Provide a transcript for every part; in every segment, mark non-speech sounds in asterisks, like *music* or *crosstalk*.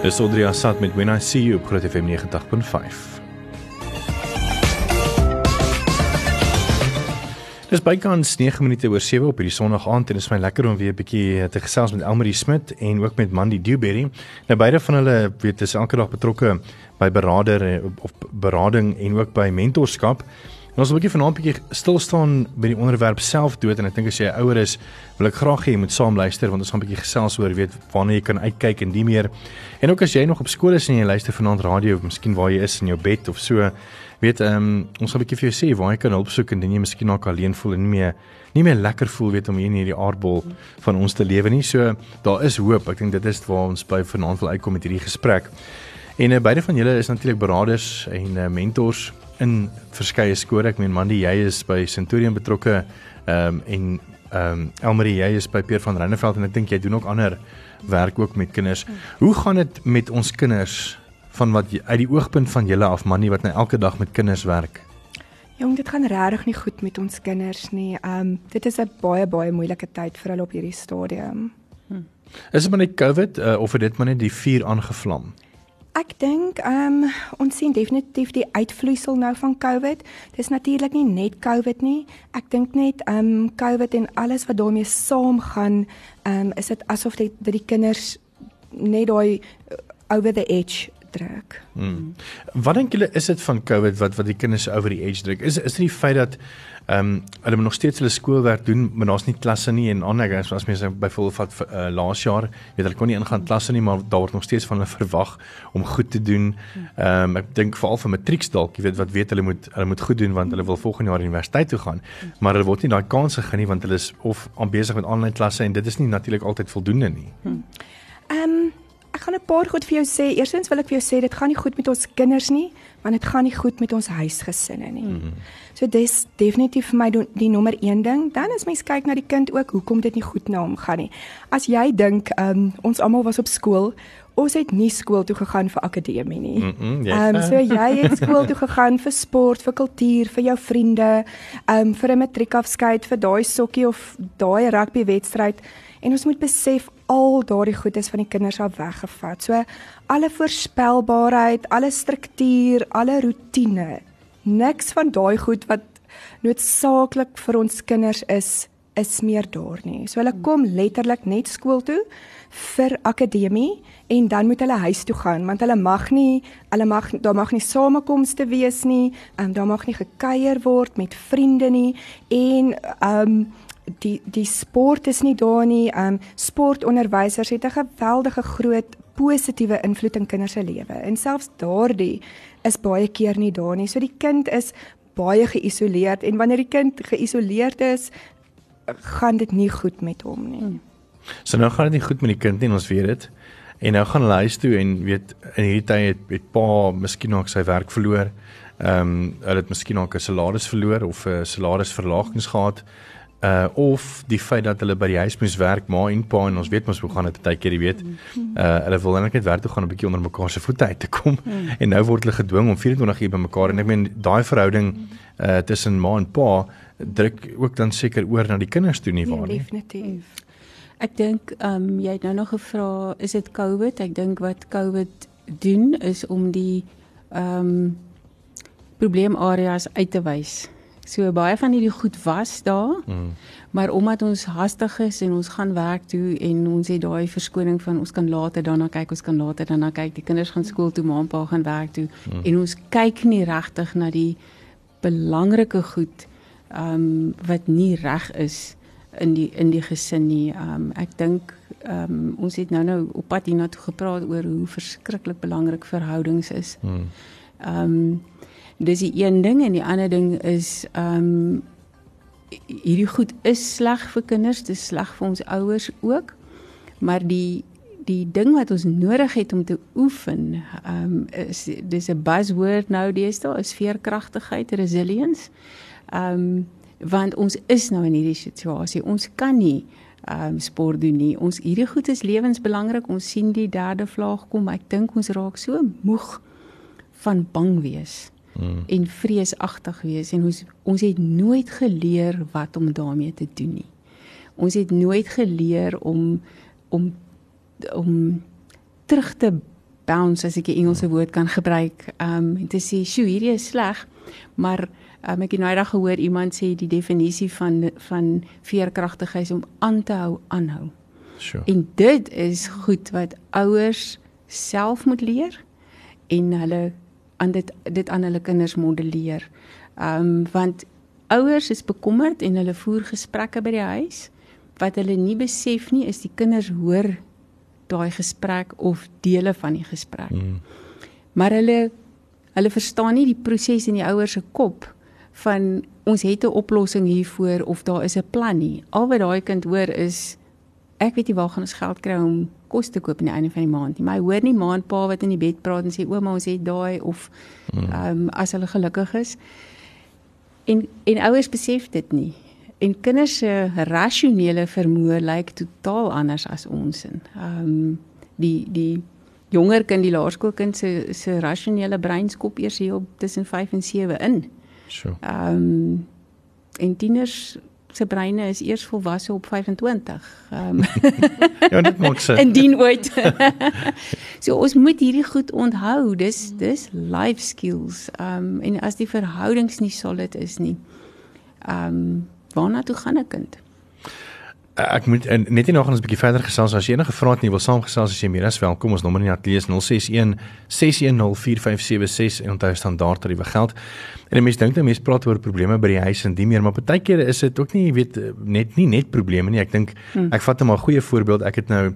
Dis Audrey Assad met When I See You op Groot FM 90.5. Dis bykans 9 minute oor 7 op hierdie Sondag aand en dit is my lekker om weer 'n bietjie te gesels met Elmarie Smit en ook met Mandy Dewberry. Nou beide van hulle weet is elke dag betrokke by berader of berading en ook by mentorskap. En ons wil 'n bietjie vanaand 'n bietjie stil staan by die onderwerp selfdood en ek dink as jy ouer is, wil ek graag hê jy moet saam luister want ons gaan 'n bietjie gesels oor weet waarna jy kan uitkyk en die meer. En ook as jy nog op skool is en jy luister vanaand radio of miskien waar jy is in jou bed of so, weet ehm um, ons gaan 'n bietjie vir jou sê waar jy kan hulp soek indien jy miskien nog alleen voel en nie meer nie meer lekker voel weet om hier in hierdie aardbol van ons te lewe nie. So daar is hoop. Ek dink dit is waar ons by vanaand wil uitkom met hierdie gesprek. En uh, beide van julle is natuurlik beraders en uh, mentors in verskeie skole. Ek meen Mandy, jy is by Centurion betrokke ehm um, en ehm um, Elmarie, jy is by Peer van Reineveld en ek dink jy doen ook ander werk ook met kinders. Hoe gaan dit met ons kinders van wat uit die oogpunt van julle af Mandy wat nou elke dag met kinders werk? Jong, dit gaan regtig nie goed met ons kinders nie. Ehm um, dit is 'n baie baie moeilike tyd vir hulle op hierdie stadium. Hm. Is dit maar net COVID uh, of het dit maar net die vuur aangevlam? Ek dink ehm um, ons sien definitief die uitvloeisel nou van COVID. Dis natuurlik nie net COVID nie. Ek dink net ehm um, COVID en alles wat daarmee saamgaan, ehm um, is dit asof dit die, die kinders net daai over the edge druk. Hmm. Wat dink julle is dit van COVID wat wat die kinders over the edge druk? Is is dit die feit dat Ehm um, hulle moet nog steeds hulle skoolwerk doen, maar daar's nie klasse nie en ander as, as mense byvoorbeeld vat uh, laas jaar, weet hulle kon nie ingaan klasse nie, maar daar word nog steeds van hulle verwag om goed te doen. Ehm um, ek dink veral vir matrieks dalk, jy weet wat weet hulle moet hulle moet goed doen want hulle wil volgende jaar universiteit toe gaan, maar hulle word nie daai kans gegee nie want hulle is of aan besig met aanlyn klasse en dit is nie natuurlik altyd voldoende nie. Ehm um, ek gaan 'n paar goed vir jou sê. Eerstens wil ek vir jou sê dit gaan nie goed met ons kinders nie, want dit gaan nie goed met ons huisgesinne nie. Mm -hmm. So dis definitief vir my die nommer 1 ding. Dan as mens kyk na die kind ook, hoekom dit nie goed na hom gaan nie. As jy dink, um, ons almal was op skool, ons het nie skool toe gegaan vir akademie nie. Ehm mm -mm, yes. um, so *laughs* jy het skool toe gegaan vir sport, vir kultuur, vir jou vriende, ehm um, vir 'n matriekafskeid, vir daai sokkie of daai rugby wedstryd. En ons moet besef al daardie goedes van die kinders af weggevat. So alle voorspelbaarheid, alle struktuur, alle rotine. Niks van daai goed wat noodsaaklik vir ons kinders is, is meer daar nie. So hulle kom letterlik net skool toe vir akademie en dan moet hulle huis toe gaan want hulle mag nie hulle mag daar mag nie samekomste wees nie, um, daar mag nie gekuier word met vriende nie en ehm um, die die sport is nie daar nie. Um sportonderwysers het 'n geweldige groot positiewe invloed in kinders se lewe. En selfs daardie is baie keer nie daar nie. So die kind is baie geïsoleerd en wanneer die kind geïsoleerd is, gaan dit nie goed met hom nie. Hmm. So nou gaan dit nie goed met die kind nie, ons weet dit. En nou gaan hulle huis toe en weet in hierdie tyd het, het pa miskien ook sy werk verloor. Ehm um, hulle het miskien ook 'n salaris verloor of 'n salarisverlagings gehad uh of die feit dat hulle by die huis moes werk ma en pa en ons weet mos hoe gaan dit baie keer jy weet. Uh hulle wil net werk toe gaan 'n bietjie onder mekaar se voete uit te kom. Mm. *laughs* en nou word hulle gedwing om 24 uur by mekaar en ek meen daai verhouding uh tussen ma en pa druk ook dan seker oor na die kinders toe nie ja, waar nie? definitief. Ek dink um jy het nou nog gevra is dit covid? Ek dink wat covid doen is om die um probleemareas uit te wys So baie van hierdie goed was daar. Mm. Maar omdat ons hastig is en ons gaan werk toe en ons het daai verskoning van ons kan later daarna kyk, ons kan later daarna kyk. Die kinders gaan skool toe, ma en pa gaan werk toe mm. en ons kyk nie regtig na die belangrike goed ehm um, wat nie reg is in die in die gesin nie. Ehm um, ek dink ehm um, ons het nou nou op pad hiernatoe gepraat oor hoe verskriklik belangrik verhoudings is. Mm. Ehm mm. um, dis die een ding en die ander ding is ehm um, hierdie goed is sleg vir kinders, dis sleg vir ons ouers ook. Maar die die ding wat ons nodig het om te oefen, ehm um, is dis 'n buzzword nou deesdae is veerkragtigheid, resilience. Ehm um, want ons is nou in hierdie situasie. Ons kan nie ehm um, sport doen nie. Ons hierdie goed is lewensbelangrik. Ons sien die derde vlaag kom. Ek dink ons raak so moeg van bang wees mm. en vreesagtig wees en ons ons het nooit geleer wat om daarmee te doen nie. Ons het nooit geleer om om om terug te bounce as ek die Engelse woord kan gebruik. Um en te sê, "Sjoe, hierdie is sleg." Maar um, ek het nou eendag gehoor iemand sê die definisie van van veerkragtigheid is om aan te hou, aanhou. Sure. En dit is goed wat ouers self moet leer en hulle aan dit dit aan hulle kinders modelleer. Ehm um, want ouers is bekommerd en hulle voer gesprekke by die huis wat hulle nie besef nie is die kinders hoor daai gesprek of dele van die gesprek. Mm. Maar hulle hulle verstaan nie die proses in die ouers se kop van ons het 'n oplossing hiervoor of daar is 'n plan nie. Al wat daai kind hoor is ek weet nie waar gaan ons geld kry om kos te koop aan die einde van die maand nie. Maar hy hoor nie maandpa wat in die bed praat en sê ouma ons het daai of hmm. ehm um, as hulle gelukkig is. En en ouers besef dit nie. En kinders se rasionele vermoë lyk totaal anders as ons in. Ehm um, die die jonger kind, die laerskoolkind se se rasionele brein skop eers hier op tussen 5 en 7 in. So. Ehm um, en tieners se breine is eers volwasse op 25. Ehm um, *laughs* Ja, dit maak sin. *laughs* Indien ooit. *laughs* so ons moet hierdie goed onthou. Dis dis life skills. Ehm um, en as die verhoudings nie solid is nie. Ehm um, waarna toe gaan 'n kind? Ek moet net nie nog ons 'n bietjie verder gesels as jy enige vrae het nie wil saamgesels as jy meer as welkom ons nommer in die ateljee is 061 610 4576 en onthou standaard tariewe geld. En die mense dink dat mense praat oor probleme by die huis en die meer, maar baie kere is dit ook nie, jy weet, net nie net probleme nie. Ek dink hmm. ek vat net maar 'n goeie voorbeeld. Ek het nou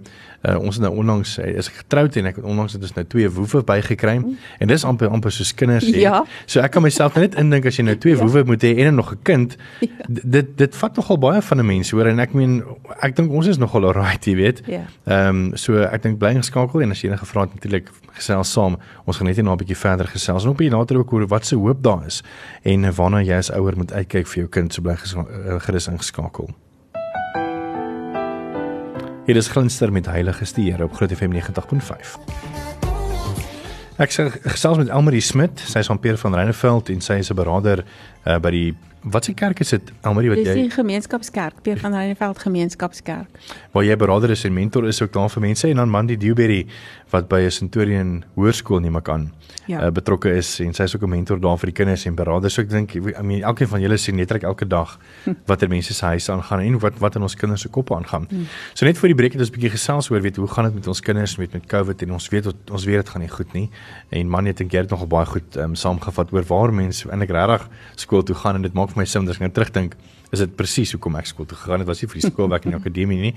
uh, ons het nou onlangs uh, is getroud en ek het onlangs het ons nou twee woewe bygekry hmm. en dis amper amper soos kinders sê. Ja. So ek kan myself net indink as jy nou twee ja. woewe moet hê en nog 'n kind, ja. dit dit vat nogal baie van 'n mens hoor en ek meen ek dink ons is nogal alright, jy weet. Ja. Ehm um, so ek dink bly geskakel en as jy enige vrae het natuurlik gesels saam. Ons gaan net hier na 'n bietjie verder gesels en ook bietjie later ook oor wat se hoop daar is en waarna jy as ouer moet uitkyk vir jou kind so bly eh, gerus ingeskakel. Hier is Glinster met Heilige Stier op Groot FM 90.5. Ek sê gesels met Elmarie Smit, sy is van Peer van Reineveld en sy is 'n beraader uh, by die Wat se kerk is dit? Elmarie wat jy Dis die gemeenskapskerk, Peer van Reineveld Gemeenskapskerk. Waar jy beraader is en mentor is ook daar vir mense en dan Mandy Dewberry wat by 'n Centurion Hoërskool neem ek aan ja. uh, betrokke is en sy is ook 'n mentor daar vir die kinders en beraders. So ek dink I mean elkeen van julle sien netlik elke dag *laughs* watter mense se huise aangaan en wat wat in ons kinders se koppe aangaan. Hm. So net vir die breek het ons 'n bietjie gesels oor weet hoe gaan dit met ons kinders met met COVID en ons weet ons weet dit gaan nie goed nie. En man het dink jy het nogal baie goed um, saamgevat oor waar mense eintlik regtig skool toe gaan en dit maak vir my sin as ek nou terugdink is dit presies hoekom ek skool toe gegaan het was nie vir die skoolwerk in die akademie nie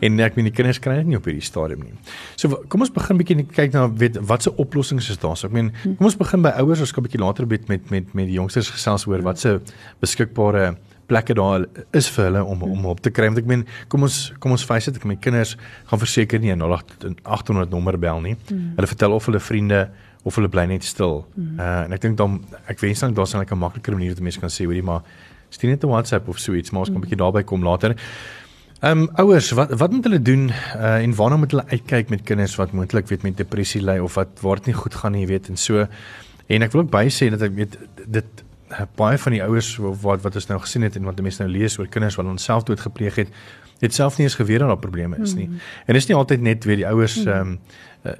en ek meen die kinders kry dit nie op hierdie stadium nie. So kom ons begin bietjie kyk na weet wat se oplossings is daar. So ek meen kom ons begin by ouers ons kan bietjie later met met met met die jongsters gesels oor wat se beskikbare plekke daar is vir hulle om om op te kry want ek meen kom ons kom ons face dit ek my kinders gaan verseker nie 'n 0800 nommer bel nie. Hmm. Hulle vertel of hulle vriende of hulle bly net stil. Hmm. Uh en ek dink dan ek wens dan daar's 'n lekker makliker manier wat mense kan sê hoorie maar stuur net 'n WhatsApp of so iets, maar ons kan 'n bietjie daarby kom later. Ehm um, ouers, wat wat moet hulle doen uh, en waarna moet hulle uitkyk met kinders wat moontlik weet met depressie ly of wat waar dit nie goed gaan nie, weet en so. En ek wil ook by sê dat ek weet dit baie van die ouers wat wat ons nou gesien het en wat mense nou lees oor kinders wat ons selfdood gepleeg het, het self nie eens geweet dat daar probleme is nie. Mm. En dis nie altyd net weet die ouers mm. ehm um,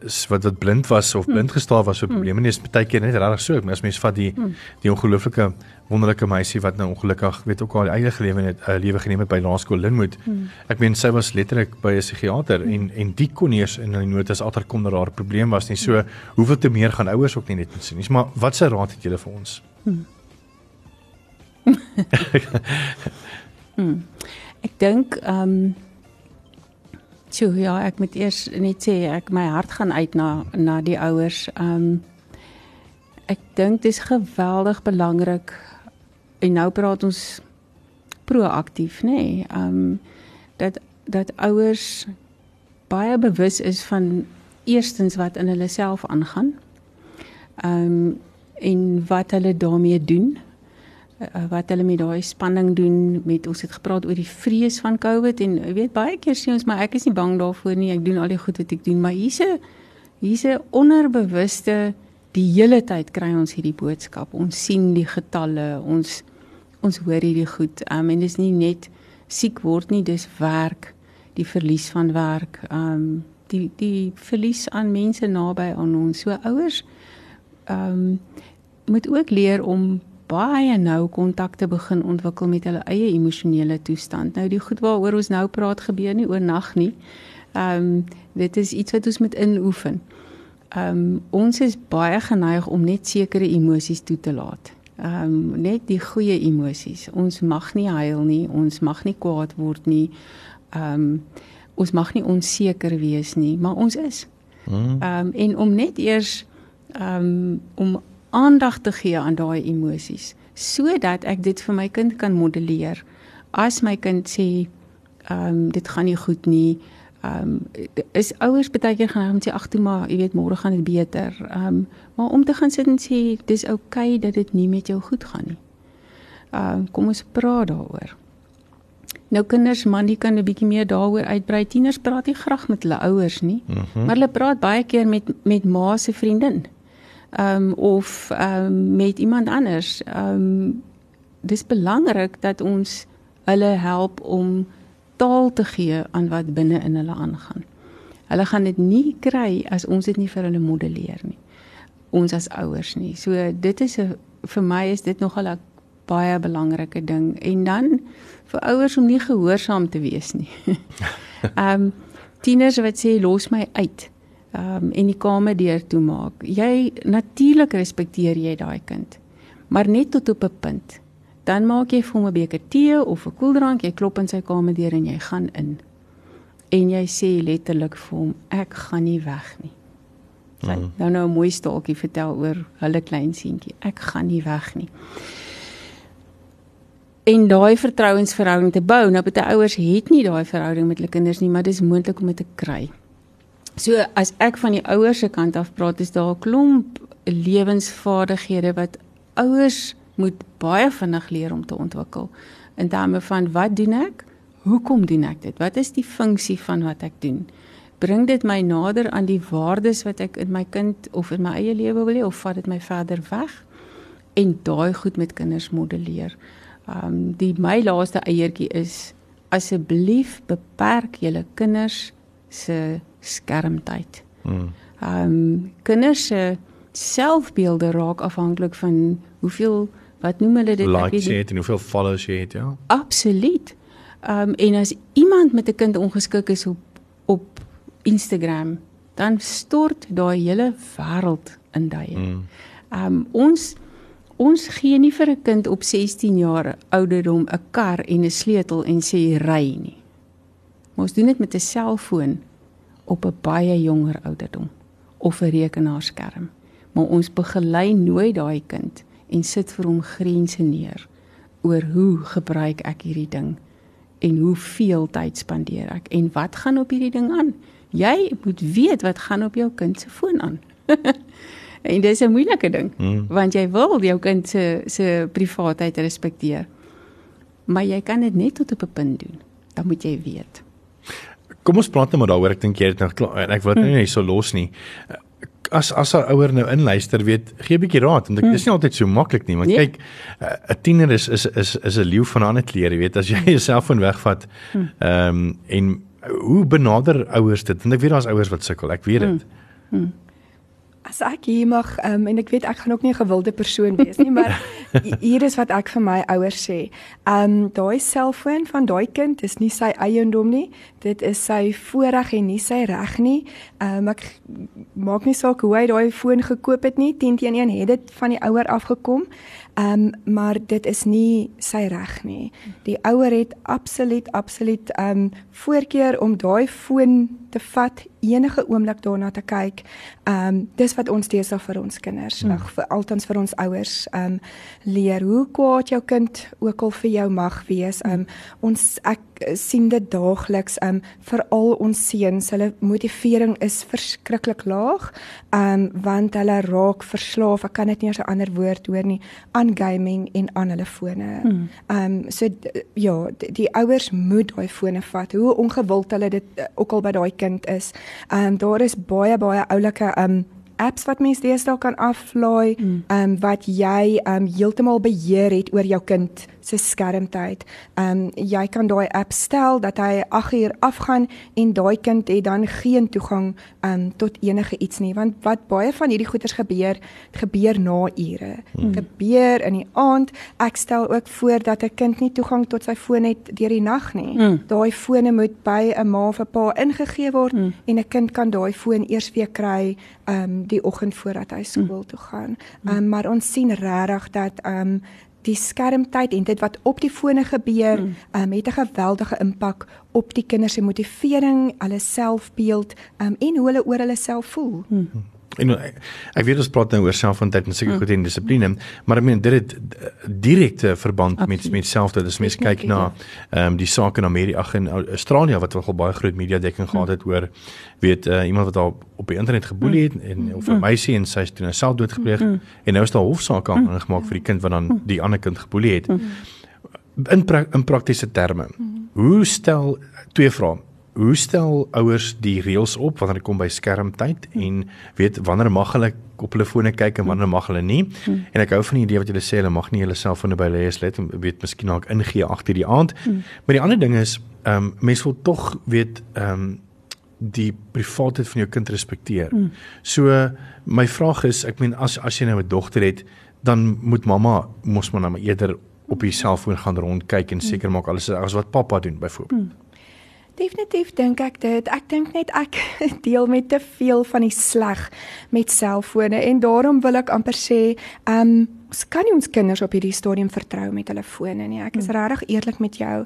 is wat wat blind was of mm. blind gestaar was vir mm. probleme nie, is baie keer net regtig so. As mens vat die mm. die ongelooflike wonderlike meisie wat nou ongelukkig weet ook al die eie gelewe het 'n uh, lewe geneem het by Laerskool Linwood. Hmm. Ek meen sy was letterlik by 'n psigiater hmm. en en die kon eers in die notas agterkom dat daar 'n probleem was nie. So hmm. hoeveel te meer gaan ouers ook nie net sien nie. Maar wat se raad het julle vir ons? Hmm. *laughs* hmm. Ek dink ehm um, So ja, ek moet eers net sê ek my hart gaan uit na na die ouers. Ehm um, ek dink dit is geweldig belangrik en nou praat ons proaktief nê nee? um dat dat ouers baie bewus is van eerstens wat in hulle self aangaan um en wat hulle daarmee doen wat hulle met daai spanning doen met ons het gepraat oor die vrees van COVID en jy weet baie keer sê ons maar ek is nie bang daarvoor nie ek doen al die goed wat ek doen maar hier's 'n hier's 'n onderbewuste die hele tyd kry ons hierdie boodskap ons sien die getalle ons ons hoor hierdie goed. Um en dis nie net siek word nie, dis werk, die verlies van werk, um die die verlies aan mense naby aan ons. So ouers um, moet ook leer om baie nou kontak te begin ontwikkel met hulle eie emosionele toestand. Nou die goed waaroor ons nou praat gebeur nie oornag nie. Ehm um, dit is iets wat ons moet inoefen. Ehm um, ons is baie geneig om net sekere emosies toe te laat. Ehm um, net die goeie emosies. Ons mag nie huil nie, ons mag nie kwaad word nie. Ehm um, ons mag nie onseker wees nie, maar ons is. Hmm. Ehm um, en om net eers ehm um, om aandag te gee aan daai emosies sodat ek dit vir my kind kan modelleer. As my kind sê ehm um, dit gaan nie goed nie, ehm um, is ouers baie keer gaan hom sê ag toe maar jy weet môre gaan dit beter. Ehm um, maar om te gaan sit en sê dis oukei okay dat dit nie met jou goed gaan nie. Ehm um, kom ons praat daaroor. Nou kinders man, jy kan 'n bietjie meer daaroor uitbrei. Tieners praat nie graag met hulle ouers nie, mm -hmm. maar hulle praat baie keer met met ma se vriendin. Ehm um, of um, met iemand anders. Ehm um, dis belangrik dat ons hulle help om taal te gee aan wat binne in hulle aangaan. Hulle gaan dit nie kry as ons dit nie vir hulle modelleer nie. Ons as ouers nie. So dit is 'n vir my is dit nogal 'n baie belangrike ding en dan vir ouers om nie gehoorsaam te wees nie. *laughs* Ehm um, tieners wat sê los my uit. Ehm um, en die kamer deur toe maak. Jy natuurlik respekteer jy daai kind. Maar net tot op 'n punt dan maak jy vir hom 'n beker tee of 'n koeldrank, jy klop in sy kamer deur en jy gaan in. En jy sê letterlik vir hom, ek gaan nie weg nie. Sy mm. nou nou 'n mooi staaltjie vertel oor hulle klein seentjie. Ek gaan nie weg nie. En daai vertrouensverhouding te bou, nou baie ouers het nie daai verhouding met hulle kinders nie, maar dis moontlik om dit te kry. So as ek van die ouers se kant af praat, is daar 'n klomp lewensvaardighede wat ouers moet baie vinnig leer om te ontwikkel in terme van wat doen ek? Hoekom doen ek dit? Wat is die funksie van wat ek doen? Bring dit my nader aan die waardes wat ek in my kind of in my eie lewe wil hê of vat dit my verder weg? En daai goed met kinders modelleer. Um die my laaste eiertjie is asseblief beperk julle kinders se skermtyd. Hmm. Um kinders se selfbeelde raak afhanklik van hoeveel wat noem hulle dit? Like ek weet en hoeveel followers jy het ja? Absoluut. Um, en as iemand met 'n kind ongeskik is op op Instagram dan stort daai hele wêreld in daai mm. um, ons ons gee nie vir 'n kind op 16 jaar ouderdom 'n kar en 'n sleutel en sê ry nie. Ons doen dit met 'n selfoon op 'n baie jonger ouderdom of 'n rekenaarskerm maar ons begelei nooit daai kind en sit vir hom grense neer oor hoe gebruik ek hierdie ding en hoeveel tyd spandeer ek en wat gaan op hierdie ding aan? Jy moet weet wat gaan op jou kind se foon aan. *laughs* en dis 'n moeilike ding hmm. want jy wil jou kind se se privaatheid respekteer. Maar jy kan dit net tot op 'n punt doen. Dan moet jy weet. Kom ons praat net maar daaroor. Ek dink jy het nou klaar en ek wil dit hmm. nie so los nie as as 'n ouer nou inluister, weet, gee 'n bietjie raad want ek, hmm. dis nie altyd so maklik nie, want nee. kyk, 'n tiener is is is is 'n leeu van 'n ander kleer, weet, as jy jouself van wegvat. Hmm. Ehm um, en hoe benader ouers dit? Want ek weet daar's ouers wat sukkel, ek weet dit. Hmm. Hmm. As ek hier mag um, en ek weet ek gaan ook nie 'n gewilde persoon wees nie, maar *laughs* hier is wat ek vir my ouers sê. Ehm um, daai selfoon van daai kind is nie sy eiendom nie. Dit is sy voorreg en nie sy reg nie. Ehm um, ek maak nie saak hoe hy daai foon gekoop het nie. 10 teen 1 het dit van die ouer afgekom. Ehm um, maar dit is nie sy reg nie. Die ouer het absoluut absoluut ehm um, voorkeur om daai foon te vat enige oomblik daarna te kyk. Ehm um, dis wat ons deesdae vir ons kinders, hmm. ag vir altans vir ons ouers ehm um, leer hoe kwaad jou kind ook al vir jou mag wees. Ehm um, ons ek sien dit daagliks ehm um, veral ons seuns, hulle motivering is verskriklik laag. Ehm um, want hulle raak verslaaf, ek kan dit nie eens 'n ander woord hoor nie, aan gaming en aan hulle fone. Hmm. Ehm um, so ja, die, die ouers moet daai fone vat. Hoe ongewild hulle dit uh, ook al by daai kind is. Ehm um, daar is baie baie oulike ehm um, apps wat mense deesdae kan aflaai, ehm um, wat jy ehm um, heeltemal beheer het oor jou kind se skermtyd. Ehm um, jy kan daai app stel dat hy 8 uur afgaan en daai kind het dan geen toegang ehm um, tot enige iets nie, want wat baie van hierdie goeters gebeur, gebeur na ure. Hmm. Gebeur in die aand. Ek stel ook voor dat 'n kind nie toegang tot sy foon het deur die nag nie. Hmm. Daai fone moet by 'n ma of 'n pa ingegee word hmm. en 'n kind kan daai foon eers weer kry ehm um, die oggend voordat hy skool toe gaan. Ehm um, maar ons sien regtig dat ehm um, die skermtyd en dit wat op die fone gebeur, mm. um, het 'n geweldige impak op die kinders se motivering, hulle selfbeeld um, en hoe hulle oor hulle self voel. Mm. En ek, ek weet ons praat nou oor selfontyd en seker mm. goed en dissipline, maar ek meen dit het direkte verband Absoluut. met met selfde. Dis mense kyk na ehm um, die sake in Amerika ag in Australië wat wel baie groot media dekking mm. gehad het oor weet uh, iemand wat daar op die internet geboelie het en mm. of 'n meisie en sy is toe nou selfdood gepleeg mm. en nou is daar hofsaak aangemaak vir die kind wat dan die ander kind geboelie het. In pra in praktiese terme. Hoe stel twee vrae hoe stel ouers die reëls op wanneer dit kom by skermtyd en weet wanneer mag hulle op hulle fone kyk en wanneer mag hulle nie? Hmm. En ek hou van die idee wat julle sê hulle mag nie hulle selfone by hulle let en weet miskien dalk ingee agter die aand. Hmm. Maar die ander ding is ehm um, mense wil tog weet ehm um, die privaatheid van jou kind respekteer. Hmm. So my vraag is, ek meen as as jy nou 'n dogter het, dan moet mamma mos maar nou eerder op die selfoon gaan rondkyk en seker maak alles is as wat pappa doen byvoorbeeld. Hmm. Definitief dink ek dit. Ek dink net ek *laughs* deel met te veel van die sleg met selfone en daarom wil ek amper sê, ehm um, ons kan nie ons kinders op hierdie stadium vertrou met hulle fone nie. Ek is mm. regtig eerlik met jou.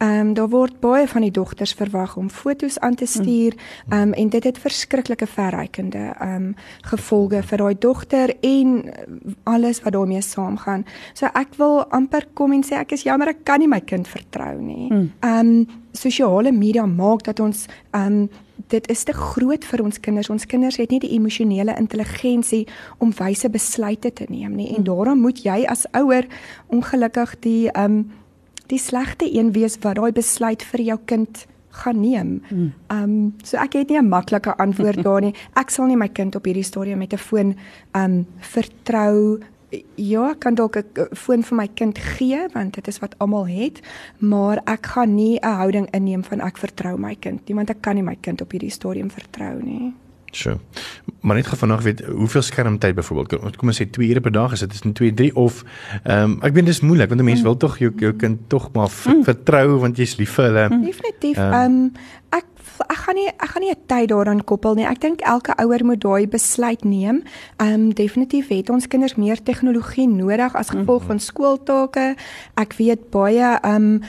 Ehm um, daar word baie van die dogters verwag om foto's aan te stuur. Hmm. Ehm um, en dit het verskriklike verrykende ehm um, gevolge vir daai dogter en alles wat daarmee saamgaan. So ek wil amper kom en sê ek is jammer ek kan nie my kind vertrou nie. Hmm. Ehm um, sosiale media maak dat ons um, dit is te groot vir ons kinders. Ons kinders het nie die emosionele intelligensie om wyse besluite te neem nie. En hmm. daarom moet jy as ouer ongelukkig die um, die slegte een wees wat daai besluit vir jou kind gaan neem. Hmm. Ehm um, so ek het nie 'n maklike antwoord *laughs* daar nie. Ek sal nie my kind op hierdie stadium met 'n foon ehm um, vertrou ja, kan dalk 'n foon vir my kind gee want dit is wat almal het, maar ek gaan nie 'n houding inneem van ek vertrou my kind nie want ek kan nie my kind op hierdie stadium vertrou nie. So. Maar net vanaand weet hoeveel skermtyd byvoorbeeld kom ons sê 2 ure per dag is dit is 2 3 of ehm um, ek weet dis moeilik want 'n mens mm. wil tog jou jou kind tog maar mm. vertrou want jy's lief vir hulle. Mm. Definitief. Ehm um, ek ek gaan nie ek gaan nie 'n tyd daaraan koppel nie. Ek dink elke ouer moet daai besluit neem. Ehm um, definitief het ons kinders meer tegnologie nodig as gevolg van skooltake. Ek weet baie ehm um,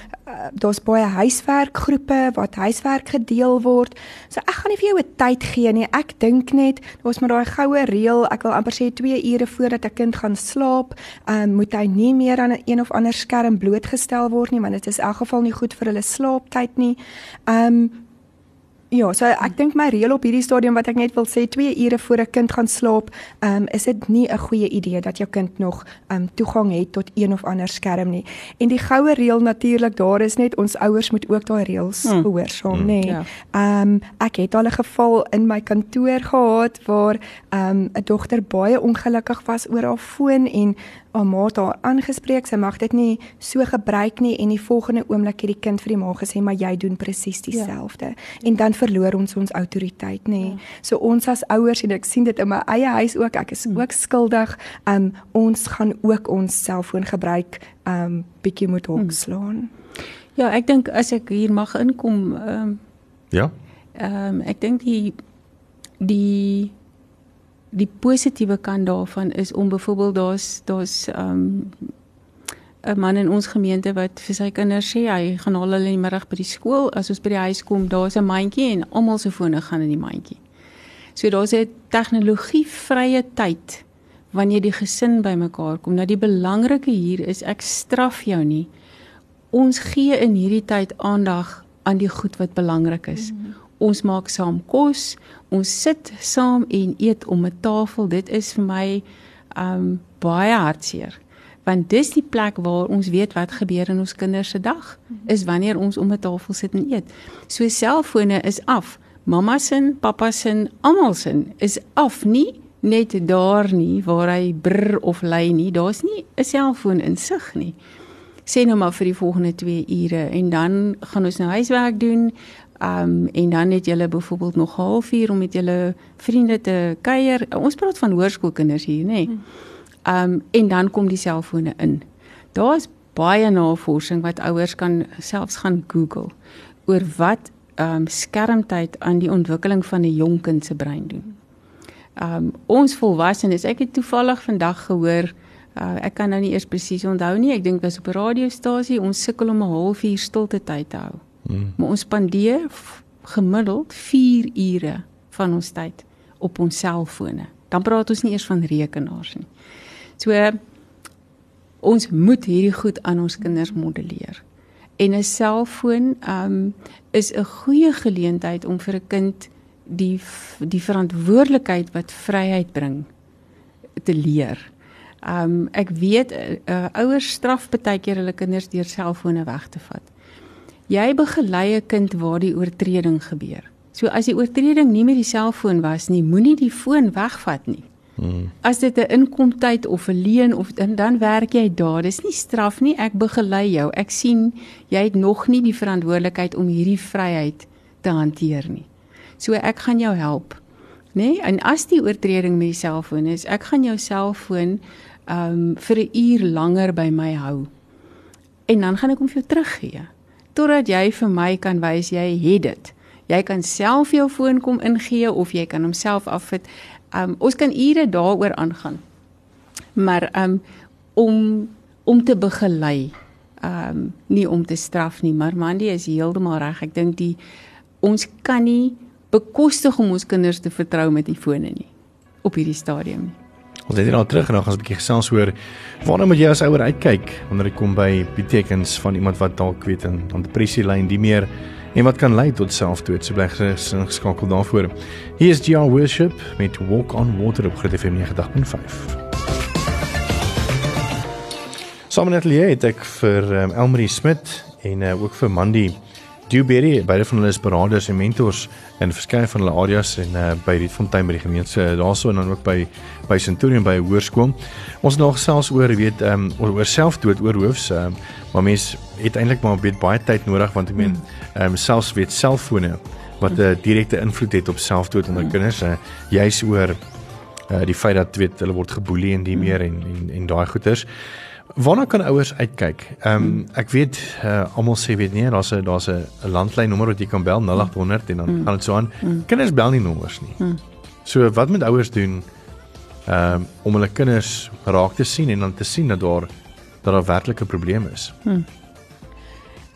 daar's baie huiswerkgroepe wat huiswerk gedeel word. So ek gaan nie vir jou 'n tyd gee nie. Ek dink net daar's maar daai goue reël. Ek wil amper sê 2 ure voordat 'n kind gaan slaap, ehm um, moet hy nie meer aan 'n of ander skerm blootgestel word nie, want dit is in elk geval nie goed vir hulle slaaptyd nie. Ehm um, Ja, so ek dink my reël op hierdie stadium wat ek net wil sê 2 ure voor 'n kind gaan slaap, um, is dit nie 'n goeie idee dat jou kind nog um, toegang het tot een of ander skerm nie. En die goue reël natuurlik daar is net ons ouers moet ook daai reëls hmm. gehoorsaam, hmm. nê. Nee. Ja. Um, ek het al 'n geval in my kantoor gehad waar um, 'n dogter baie ongelukkig was oor haar foon en haar ma het haar aangespreek, sy mag dit nie so gebruik nie en die volgende oomblik het die kind vir die ma gesê maar jy doen presies dieselfde. Ja. En dan verloor ons ons autoriteit, nê. Ja. So ons as ouers en ek sien dit in my eie huis ook, ek is hmm. ook skuldig. Um ons gaan ook ons selfoon gebruik um bietjie moet hok hmm. slaan. Ja, ek dink as ek hier mag inkom, um Ja. Ehm um, ek dink die die die positiewe kant daarvan is om byvoorbeeld daar's daar's um 'n man in ons gemeente wat vir sy kinders sê hy gaan hulle in die middag by die skool as ons by die huis kom daar's 'n mandjie en almal se fone gaan in die mandjie. So daar's 'n tegnologievrye tyd wanneer die gesin bymekaar kom. Nou die belangrike hier is ek straf jou nie. Ons gee in hierdie tyd aandag aan die goed wat belangrik is. Mm -hmm ons maak saam kos, ons sit saam en eet om 'n tafel. Dit is vir my um baie hartseer. Want dis die plek waar ons weet wat gebeur in ons kinders se dag, is wanneer ons om 'n tafel sit en eet. So selfone is af. Mamma se, pappa se, almal se is af, nie net daar nie waar hy brr of ly nie. Daar's nie 'n selfoon in sig nie. Sê nou maar vir die volgende 2 ure en dan gaan ons nou huiswerk doen. Um en dan het julle byvoorbeeld nog 'n halfuur om met julle vriende te kuier. Ons praat van hoërskoolkinders hier, nê. Nee. Um en dan kom die selfone in. Daar's baie navorsing wat ouers kan selfs gaan Google oor wat um skermtyd aan die ontwikkeling van 'n jong kind se brein doen. Um ons volwassenes, ek het toevallig vandag gehoor uh, ek kan nou nie eers presies onthou nie, ek dink dit was op 'n radiostasie, ons sukkel om 'n halfuur stilte tyd te hou. Hmm. Maar ons spandeer gemiddeld 4 ure van ons tyd op ons selfone. Dan praat ons nie eers van rekenaars nie. So ons moet hierdie goed aan ons kinders modelleer. En 'n selfoon um is 'n goeie geleentheid om vir 'n kind die die verantwoordelikheid wat vryheid bring te leer. Um ek weet uh, ouers straf baie keer hulle kinders deur selfone weg te vat. Jy begelei 'n kind waar die oortreding gebeur. So as die oortreding nie met die selfoon was nie, moenie die foon wegvat nie. Hmm. As dit 'n inkomtyd of 'n leen of dan dan werk jy daar. Dis nie straf nie. Ek begelei jou. Ek sien jy het nog nie die verantwoordelikheid om hierdie vryheid te hanteer nie. So ek gaan jou help. Nê? Nee? En as die oortreding met die selfoon is, ek gaan jou selfoon um, vir 'n uur langer by my hou. En dan gaan ek hom vir jou teruggee. Totdat jy vir my kan wys jy het dit. Jy kan self jou foon kom ingee of jy kan homself afsit. Um ons kan ure daaroor aangaan. Maar um om om te begelei, um nie om te straf nie, maar Mandy is heeltemal reg. Ek dink die ons kan nie bekostig om ons kinders te vertrou met die fone nie op hierdie stadium nie. Ons het hier nou terug en dan gaan ons 'n bietjie gesels hoor waarna moet jy as ouer uitkyk wanneer dit kom by betekens van iemand wat dalk weet in 'n depressie lyn, die meer en wat kan lei tot selfdood. So bly geskakel daarvoor. Hier is GR Worship met Walk on Water op Groot FM 90.5. Samen met Lee het ek vir um, Elmarie Smit en uh, ook vir Mandy Dewberry, beide van hulle is beraders en mentors in verskeie van hulle areas en uh, by Rietfontein by die gemeente daarso en dan ook by by Centurion by hoërskool. Ons het nog selfs oor weet ehm um, oor selfdood oor hoofs ehm um, maar mense het eintlik maar weet baie tyd nodig want ek meen ehm um, selfs weet selfone wat 'n uh, direkte invloed het op selfdood onder kinders uh, juis oor uh, die feit dat weet hulle word geboelie en die meer en en, en daai goeters. Waarna kan ouers uitkyk? Ehm um, ek weet uh, almal sê weet nie daar's 'n daar's 'n landlyn nommer wat jy kan bel 0800 en dan mm. gaan dit so aan. Mm. Kinders bel nie nommers nie. Mm. So wat moet ouers doen ehm um, om hulle kinders raak te sien en dan te sien dat daar dat daar werklik 'n probleem is? Mm.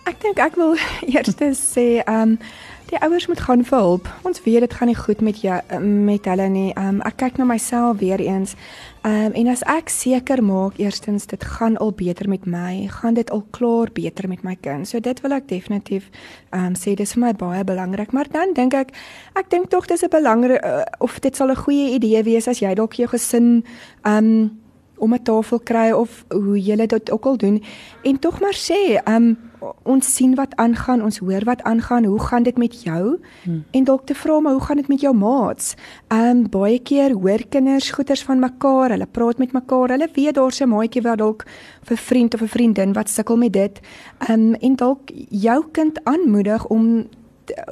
Ek dink ek wil *laughs* eers sê ehm um, Die ouers moet gaan vir hulp. Ons weet dit gaan nie goed met jou met hulle nie. Um ek kyk na myself weer eens. Um en as ek seker maak eerstens dit gaan al beter met my, gaan dit al klaar beter met my kind. So dit wil ek definitief um sê dis vir my baie belangrik. Maar dan dink ek ek dink tog dis 'n belangrik uh, of dit sal 'n goeie idee wees as jy dalk jou gesin um om 'n tafel kry of hoe jy dit ook al doen en tog maar sê um ons sien wat aangaan, ons hoor wat aangaan, hoe gaan dit met jou? Hmm. En dalk te vra maar hoe gaan dit met jou maats? Ehm um, baie keer hoor kinders goeters van mekaar, hulle praat met mekaar, hulle weet daar's 'n maatjie wat dalk vir vriend of 'n vriendin wat sukkel met dit. Ehm um, en dalk jou kind aanmoedig om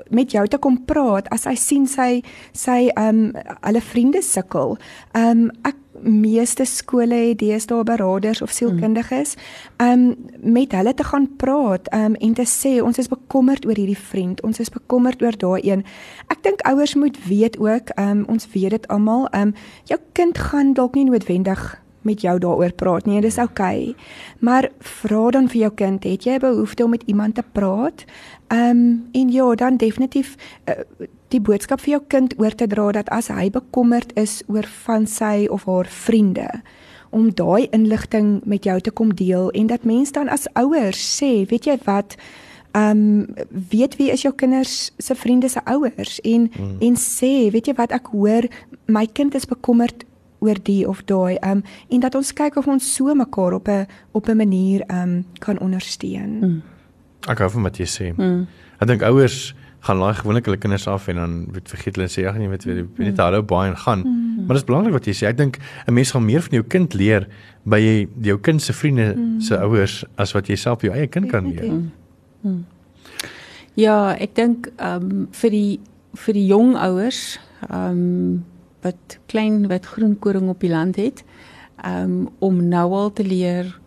met jou te kom praat as hy sien sy sy ehm um, hulle vriende sukkel. Ehm um, ek meeste skole het deesdae beraders of sielkundiges um met hulle te gaan praat um en te sê ons is bekommerd oor hierdie vriend, ons is bekommerd oor daai een. Ek dink ouers moet weet ook um ons weet dit almal um jou kind gaan dalk nie noodwendig met jou daaroor praat nie, dis oukei. Okay. Maar vra dan vir jou kind, het jy behoefte om met iemand te praat? Um en ja, dan definitief uh, die boodskap vir jou kind oor te dra dat as hy bekommerd is oor van sy of haar vriende om daai inligting met jou te kom deel en dat mens dan as ouers sê, weet jy wat, ehm um, weet wie is jou kinders se vriende se ouers en mm. en sê, weet jy wat ek hoor my kind is bekommerd oor die of daai ehm um, en dat ons kyk of ons so mekaar op 'n op 'n manier ehm um, kan ondersteun. Mm. Ek hou van wat jy sê. Mm. Ek dink ouers gaan laai gewoonlik hulle kinders af en dan weet vergeet hulle sê ag nee weet weet net hallo baie en gaan. Mm. Maar dit is belangrik wat jy sê. Ek dink 'n mens gaan meer van jou kind leer by jy jou kind se vriende mm. se ouers as wat jy self jou eie kind kan leer. Mm. Mm. Ja, ek dink ehm um, vir die vir die jong ouers ehm um, wat klein wat groen koring op die land het, ehm um, om nou al te leer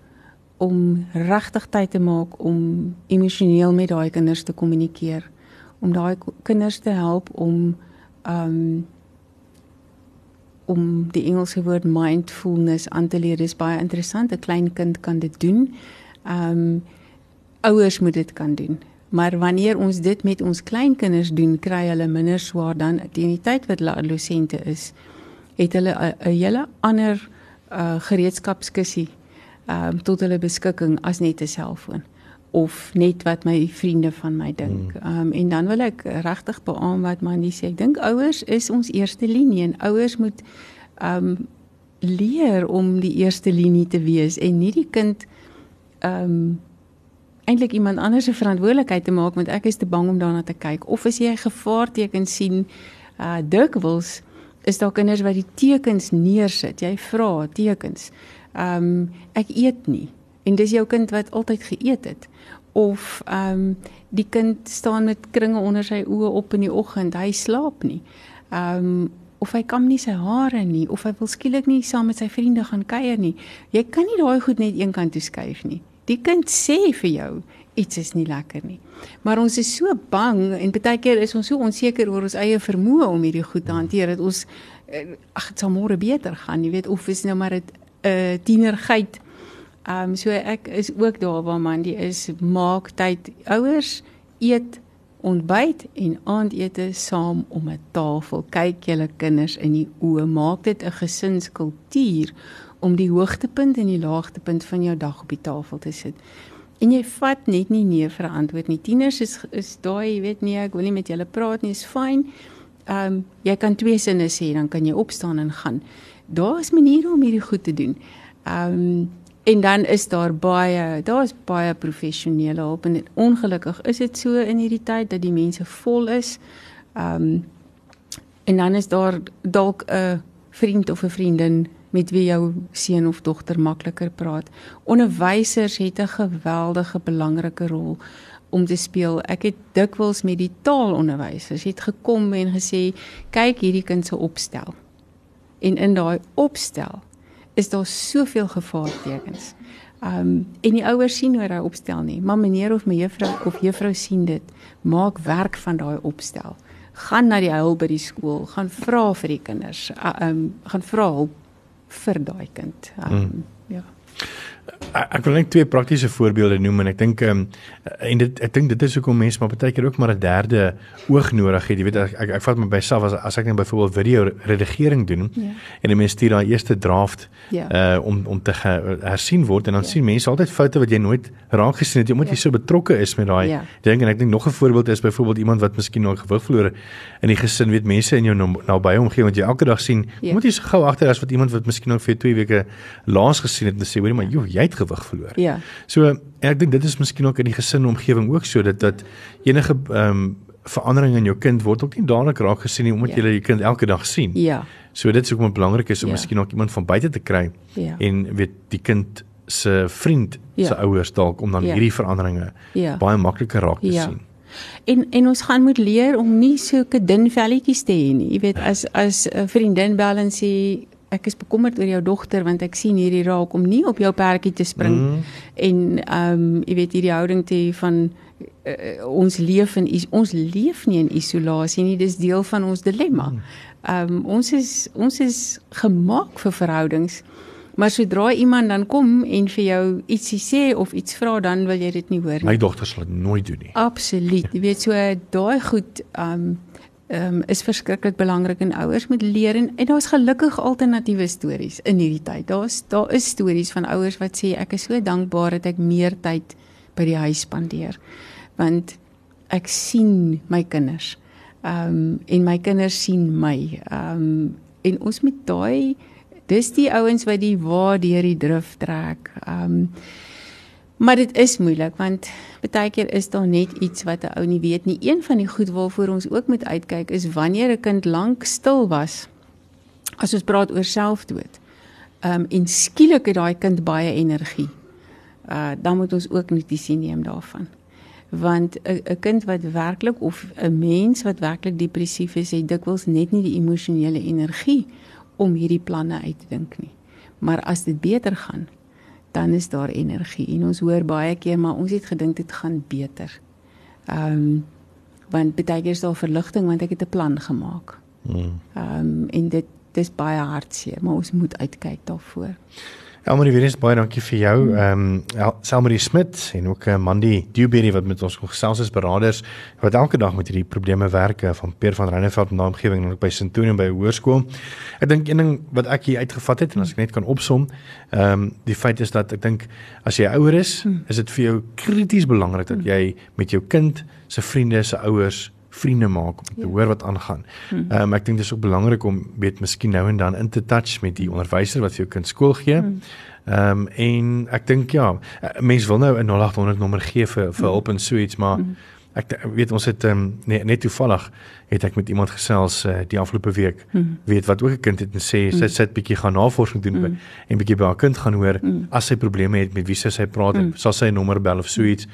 om regtig tyd te maak om emosioneel met daai kinders te kommunikeer om daai kinders te help om um om die Engelse woord mindfulness aan te leer. Dit is baie interessant. 'n Klein kind kan dit doen. Um ouers moet dit kan doen. Maar wanneer ons dit met ons kleinkinders doen, kry hulle minder swaar dan teen die tyd wat hulle adolessente is. Het hulle 'n hele ander uh gereedskapskissie um tot hulle beskikking as net 'n selfoon of net wat my vriende van my dink. Ehm um, en dan wil ek regtig beamoen wat Mandy sê. Ek dink ouers is ons eerste linie en ouers moet ehm um, leer om die eerste linie te wees en nie die kind ehm um, eintlik iemand anders se verantwoordelikheid te maak want ek is te bang om daarna te kyk of as jy 'n gevaarteken sien uh dikwels is daar kinders wat die tekens neersit. Jy vra tekens. Ehm um, ek eet nie en dis jou kind wat altyd geëet het of ehm um, die kind staan met kringe onder sy oë op in die oggend, hy slaap nie. Ehm um, of hy kam nie sy hare nie of hy wil skielik nie saam met sy vriende gaan kuier nie. Jy kan nie daai goed net eenkant toe skuif nie. Die kind sê vir jou iets is nie lekker nie. Maar ons is so bang en baie keer is ons so onseker oor ons eie vermoë om hierdie goed te hanteer dat ons eh, ag dit sal môre beter gaan, jy weet of is nou maar 'n uh, tienergeit Ehm um, so ek is ook daar waar man die is maak tyd ouers eet ontbyt en aandete saam om 'n tafel kyk julle kinders in die oë maak dit 'n gesinskultuur om die hoogtepunt en die laagtepunt van jou dag op die tafel te sit. En jy vat net nie nee vir 'n antwoord nie. Tieners is is daai, jy weet nie, ek wil nie met julle praat nie, is fyn. Ehm um, jy kan twee sinne sê, dan kan jy opstaan en gaan. Daar is maniere om hierdie goed te doen. Ehm um, En dan is daar baie, daar's baie professionele hulp en ongelukkig is dit so in hierdie tyd dat die mense vol is. Ehm um, en dan is daar dalk 'n vriend of 'n vriendin met wie jou seun of dogter makliker praat. Onderwysers het 'n geweldige belangrike rol om te speel. Ek het dikwels met die taalonderwysers het gekom en gesê, "Kyk hierdie kind se opstel." En in daai opstel is daar soveel gevaartekens. Um en die ouers sien hoe hy opstel nie. Maar meneer of mevrou of juffrou sien dit. Maak werk van daai opstel. Gaan na die huil by die skool, gaan vra vir die kinders. Uh, um gaan vra hulp vir daai kind. Um mm. ja ek wil net twee praktiese voorbeelde noem en ek dink ehm um, en dit ek dink dit is hoekom mense maar baie keer ook maar 'n derde oog nodig het. Jy weet ek ek, ek vat my by self as as ek net byvoorbeeld video redigering doen ja. en 'n mens stuur daai eerste draft ja. uh om om te hersien word en dan ja. sien mense altyd foute wat jy nooit raak gesien het omdat ja. jy so betrokke is met daai ja. ding en ek dink nog 'n voorbeeld is byvoorbeeld iemand wat miskien nog gewig verloor in die gesin weet mense in jou nabye omgewing wat jy elke dag sien ja. moet jy so gou agter as wat iemand wat miskien nog vir 2 weke laas gesien het en sê hoorie maar joh jy het gewig verloor. Ja. So ek dink dit is miskien ook in die gesin omgewing ook so dat dat enige ehm um, verandering in jou kind word ook nie dadelik raak gesien nie omdat ja. jy jou kind elke dag sien. Ja. So dit is ook baie belangrik is om ja. miskien ook iemand van buite te kry ja. en weet die kind se vriend ja. se ouers dalk om dan ja. hierdie veranderinge ja. baie makliker raak te ja. sien. En en ons gaan moet leer om nie sulke dun velletjies te hê nie. Jy weet as as 'n vriendin bel en sê ek is bekommerd oor jou dogter want ek sien hierdie raak om nie op jou perdjie te spring mm. en ehm um, jy weet hierdie houding te van uh, ons leef in ons leef nie in isolasie nie dis deel van ons dilemma. Mm. Ehm um, ons is ons is gemaak vir verhoudings. Maar sodra iemand dan kom en vir jou ietsie sê of iets vra dan wil jy dit nie hoor nie. My dogter sal dit nooit doen nie. Absoluut. Jy weet so daai goed ehm um, um, is verskriklik belangrik en ouers moet leer en, en daar's gelukkig alternatiewe stories in hierdie tyd. Daar's daar is stories van ouers wat sê ek is so dankbaar dat ek meer tyd by die huis spandeer. Want ek sien my kinders. Ehm um, en my kinders sien my. Ehm um, en ons moet daai dis die ouens wat die waar deur die drif trek. Ehm um, Maar dit is moeilik want baie keer is daar net iets wat 'n ou nie weet nie. Een van die goed waarvoor ons ook moet uitkyk is wanneer 'n kind lank stil was. As ons praat oor selfdood. Ehm um, en skielik het daai kind baie energie. Uh dan moet ons ook notisie neem daarvan. Want 'n kind wat werklik of 'n mens wat werklik depressief is, het dikwels net nie die emosionele energie om hierdie planne uit te dink nie. Maar as dit beter gaan, dan is daar energie en ons hoor baie keer maar ons het gedink dit gaan beter. Ehm um, want baie keer is daar verligting want ek het 'n plan gemaak. Hmm. Ehm um, en dit dis baie hartseer, maar ons moet uitkyk daarvoor. Elmarie weer eens baie dankie vir jou. Ehm um, Selmarie Smit en ook uh, Mandy Dewberry wat met ons gesels as beraders wat elke dag met hierdie probleme werk eh, van Peer van Reineveld in omgewing en ook by Centurion by hoërskool. Ek dink een ding wat ek hier uitgevat het en as ek net kan opsom, ehm um, die feit is dat ek dink as jy ouer is, hmm. is dit vir jou krities belangrik dat hmm. jy met jou kind se vriende se ouers vriende maak om te ja. hoor wat aangaan. Hmm. Ehm um, ek dink dit is ook belangrik om weet miskien nou en dan in te touch met die onderwyser wat vir jou kind skool gee. Hmm. Ehm um, en ek dink ja, mense wil nou 'n 0800 nommer gee vir vir hulp en so iets, maar hmm ek weet ons het um, net, net toevallig het ek met iemand gesels uh, die afgelope week mm. weet wat ook 'n kind het en sê sy mm. sit bietjie gaan navorsing doen mm. en bietjie by haar kind gaan hoor mm. as sy probleme het met wie sy sy praat mm. sal sy 'n nommer bel of so iets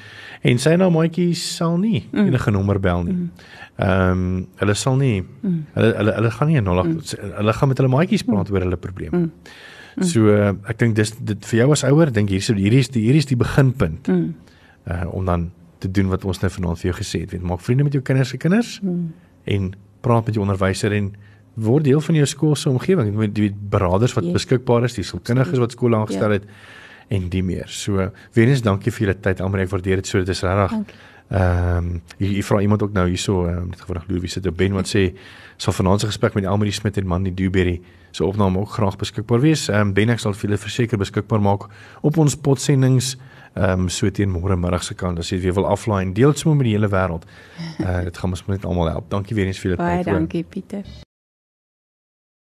en sy nou maatjie sal nie mm. enige nommer bel nie. Mm. Ehm um, hulle sal nie mm. hulle hulle hulle gaan nie 'n 08 mm. hulle gaan met hulle maatjies praat mm. oor hulle probleme. Mm. Mm. So uh, ek dink dis dit vir jou as ouer dink hier so hierdie is die hierdie is die beginpunt. Mm. Uh, om dan te doen wat ons nou vanaand vir jou gesê het. Weet, maak vriende met jou kinders se kinders hmm. en praat met jou onderwyser en word deel van jou skool se omgewing. Jy weet die beraders wat yes. beskikbaar is, die sielkundiges wat skool aangestel ja. het ja. en die meer. So, weer eens dankie vir julle tyd. Almal ek waardeer dit so. Dit is regtig. Ehm um, jy, jy vra iemand ook nou hierso um, net gewrig Louis sit op Ben wat sê sal vanaand se gesprek met Elmarie Smit en Mandy Dewberry se opname ook graag beskikbaar wees. Ehm um, Ben ek sal vir julle verseker beskikbaar maak op ons potsendings ehm um, so teen môre middag se kant as jy weer wil aflaai en deel dit sommer met die hele wêreld. Uh *laughs* dit gaan ons net almal help. Dankie weer eens vir julle tyd. Baie dankie Pieter.